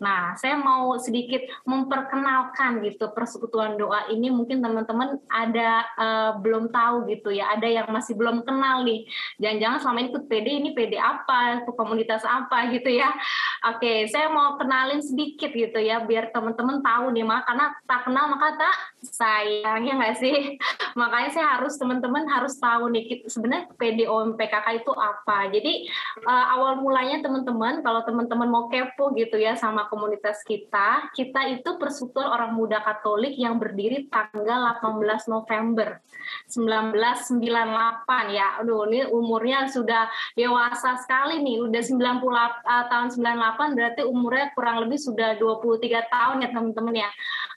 Nah, saya mau sedikit memperkenalkan gitu persekutuan doa ini mungkin teman-teman ada uh, belum tahu gitu ya, ada yang masih belum kenal nih. Jangan-jangan selama ini ikut PD ini PD apa, komunitas apa gitu ya. Oke, saya mau kenalin sedikit gitu ya biar teman-teman tahu nih maka karena tak kenal maka tak sayangnya nggak sih? Makanya saya harus teman-teman harus tahu nih sebenarnya PDOM PKK itu apa. Jadi uh, awal mulanya teman-teman kalau teman-teman mau kepo gitu ya sama komunitas kita, kita itu persekutuan orang muda Katolik yang berdiri tanggal 18 November 1998 ya. Aduh, ini umurnya sudah dewasa sekali nih, udah 90 uh, tahun 98 berarti umurnya kurang lebih sudah 23 tahun ya teman-teman ya.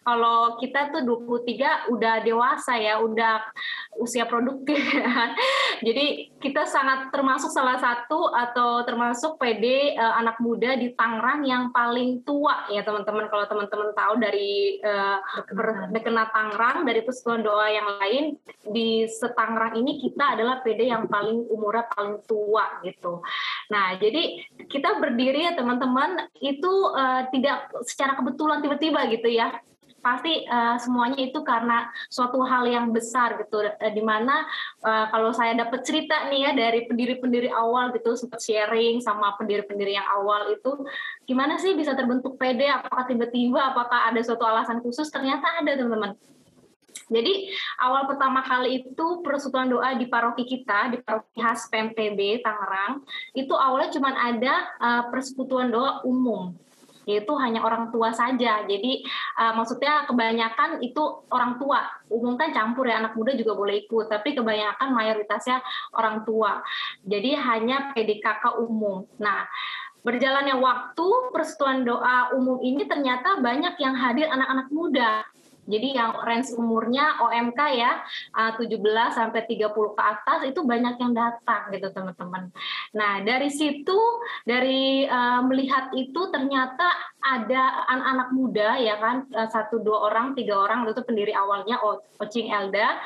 Kalau kita tuh 23 udah dewasa ya, udah usia produktif. Jadi kita sangat termasuk salah satu atau termasuk PD uh, eh, anak muda di Tangerang yang paling tua ya teman-teman. Kalau teman-teman tahu dari uh, Tangerang dari persekutuan doa yang lain di Setangerang ini kita adalah PD yang paling umurnya paling tua gitu. Nah jadi kita berdiri ya teman-teman itu uh, tidak secara kebetulan tiba-tiba gitu ya pasti uh, semuanya itu karena suatu hal yang besar gitu. Uh, di mana uh, kalau saya dapat cerita nih ya dari pendiri-pendiri awal gitu sempat sharing sama pendiri-pendiri yang awal itu gimana sih bisa terbentuk PD apakah tiba-tiba apakah ada suatu alasan khusus? Ternyata ada teman-teman. Jadi awal pertama kali itu persekutuan doa di paroki kita di paroki khas PMTB Tangerang itu awalnya cuma ada uh, persekutuan doa umum yaitu hanya orang tua saja. Jadi uh, maksudnya kebanyakan itu orang tua. Umum kan campur ya anak muda juga boleh ikut, tapi kebanyakan mayoritasnya orang tua. Jadi hanya PDKK umum. Nah, berjalannya waktu persekutuan doa umum ini ternyata banyak yang hadir anak-anak muda jadi yang range umurnya OMK ya 17 sampai 30 ke atas itu banyak yang datang gitu teman-teman. Nah, dari situ dari uh, melihat itu ternyata ada anak-anak muda ya kan satu dua orang tiga orang itu pendiri awalnya Ocing Elda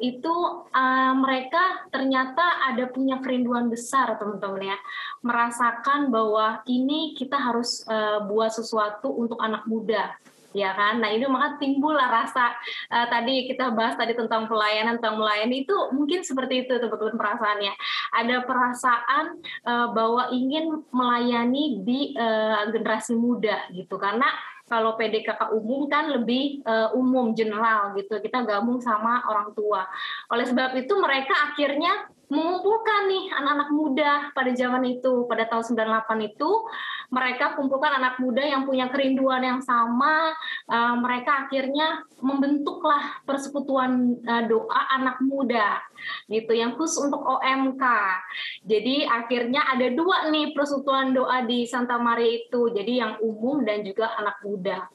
itu uh, mereka ternyata ada punya kerinduan besar teman-teman ya merasakan bahwa ini kita harus uh, buat sesuatu untuk anak muda ya kan? Nah ini maka timbullah rasa uh, tadi kita bahas tadi tentang pelayanan tentang melayani itu mungkin seperti itu teman-teman perasaannya. Ada perasaan uh, bahwa ingin melayani di uh, generasi muda gitu karena kalau PDKK umum kan lebih uh, umum general gitu kita gabung sama orang tua oleh sebab itu mereka akhirnya mengumpulkan nih anak-anak muda pada zaman itu. Pada tahun 98 itu mereka kumpulkan anak muda yang punya kerinduan yang sama. Uh, mereka akhirnya membentuklah persekutuan uh, doa anak muda gitu yang khusus untuk OMK jadi akhirnya ada dua nih persekutuan doa di Santa Maria itu. Jadi yang umum dan juga anak muda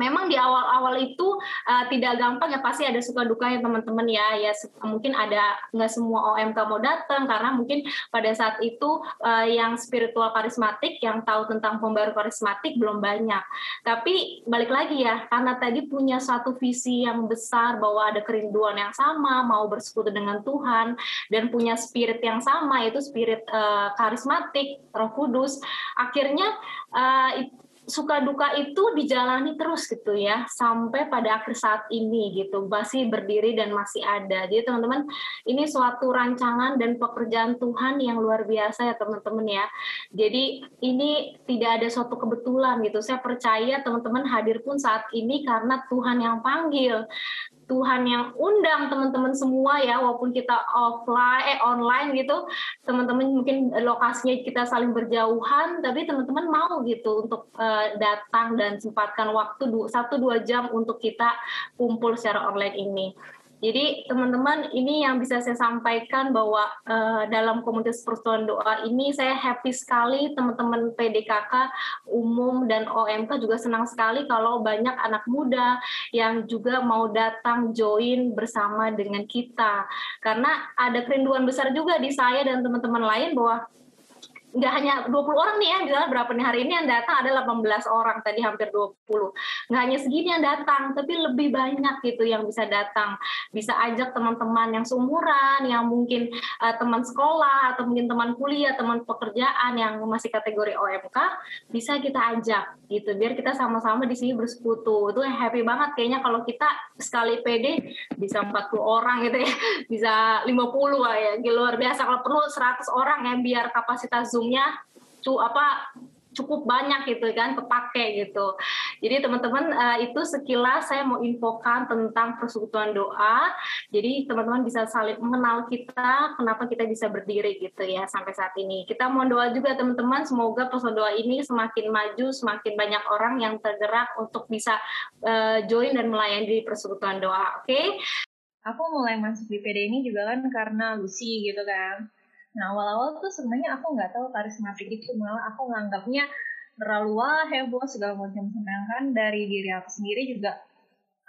memang di awal-awal itu uh, tidak gampang ya pasti ada suka dukanya teman-teman ya. Ya mungkin ada nggak semua OMK mau datang karena mungkin pada saat itu uh, yang spiritual karismatik yang tahu tentang pembaru karismatik belum banyak. Tapi balik lagi ya karena tadi punya satu visi yang besar bahwa ada kerinduan yang sama mau bersekutu dengan Tuhan dan punya spirit yang sama yaitu spirit uh, karismatik Roh Kudus akhirnya uh, suka duka itu dijalani terus gitu ya sampai pada akhir saat ini gitu masih berdiri dan masih ada. Jadi teman-teman ini suatu rancangan dan pekerjaan Tuhan yang luar biasa ya teman-teman ya. Jadi ini tidak ada suatu kebetulan gitu. Saya percaya teman-teman hadir pun saat ini karena Tuhan yang panggil Tuhan yang undang teman-teman semua ya walaupun kita offline eh online gitu teman-teman mungkin lokasinya kita saling berjauhan tapi teman-teman mau gitu untuk uh, datang dan sempatkan waktu satu dua jam untuk kita kumpul secara online ini. Jadi teman-teman ini yang bisa saya sampaikan bahwa uh, dalam komunitas persatuan doa ini saya happy sekali teman-teman PDKK umum dan OMK juga senang sekali kalau banyak anak muda yang juga mau datang join bersama dengan kita. Karena ada kerinduan besar juga di saya dan teman-teman lain bahwa nggak hanya 20 orang nih ya, misalnya berapa nih hari ini yang datang ada 18 orang, tadi hampir 20. Nggak hanya segini yang datang, tapi lebih banyak gitu yang bisa datang. Bisa ajak teman-teman yang seumuran, yang mungkin uh, teman sekolah, atau mungkin teman kuliah, teman pekerjaan yang masih kategori OMK, bisa kita ajak gitu, biar kita sama-sama di sini bersekutu. Itu happy banget kayaknya kalau kita sekali PD bisa 40 orang gitu ya, bisa 50 lah ya, luar biasa. Kalau perlu 100 orang ya, biar kapasitas Zoom zoomnya tuh apa cukup banyak gitu kan kepake gitu. Jadi teman-teman uh, itu sekilas saya mau infokan tentang persekutuan doa. Jadi teman-teman bisa saling mengenal kita, kenapa kita bisa berdiri gitu ya sampai saat ini. Kita mau doa juga teman-teman, semoga persekutuan doa ini semakin maju, semakin banyak orang yang tergerak untuk bisa uh, join dan melayani di persekutuan doa. Oke? Okay? Aku mulai masuk di PD ini juga kan karena Lucy gitu kan Nah awal-awal tuh sebenarnya aku nggak tahu karismatik itu malah aku nganggapnya terlalu wah heboh segala macam. Sedangkan dari diri aku sendiri juga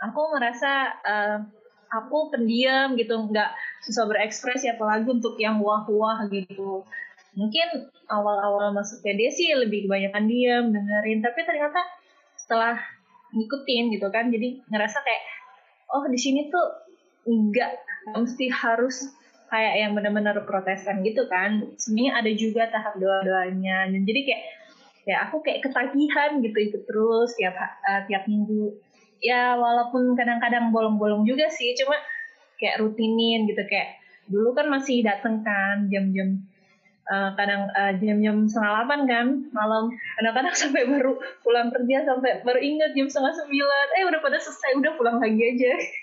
aku merasa uh, aku pendiam gitu nggak susah berekspresi apalagi untuk yang wah-wah gitu. Mungkin awal-awal masuk PD sih lebih kebanyakan diam dengerin. Tapi ternyata setelah ngikutin gitu kan jadi ngerasa kayak oh di sini tuh nggak mesti harus kayak yang benar-benar protesan gitu kan. Sebenarnya ada juga tahap doa-doanya. Dan jadi kayak ya aku kayak ketagihan gitu ikut terus tiap uh, tiap minggu. Ya walaupun kadang-kadang bolong-bolong juga sih cuma kayak rutinin gitu. Kayak dulu kan masih dateng kan jam-jam uh, kadang uh, jam-jam setengah delapan kan malam. Kadang-kadang sampai baru pulang kerja sampai baru ingat jam setengah sembilan. Eh udah pada selesai udah pulang lagi aja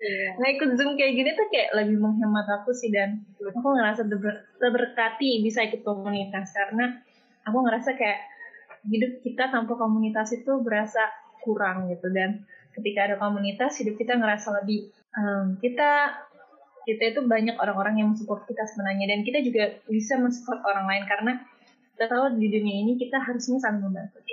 Yeah. Nah ikut Zoom kayak gini tuh kayak lebih menghemat aku sih dan aku ngerasa terberkati bisa ikut komunitas karena aku ngerasa kayak hidup kita tanpa komunitas itu berasa kurang gitu dan ketika ada komunitas hidup kita ngerasa lebih um, kita kita itu banyak orang-orang yang mensupport kita sebenarnya dan kita juga bisa mensupport orang lain karena kita tahu di dunia ini kita harusnya saling membantu.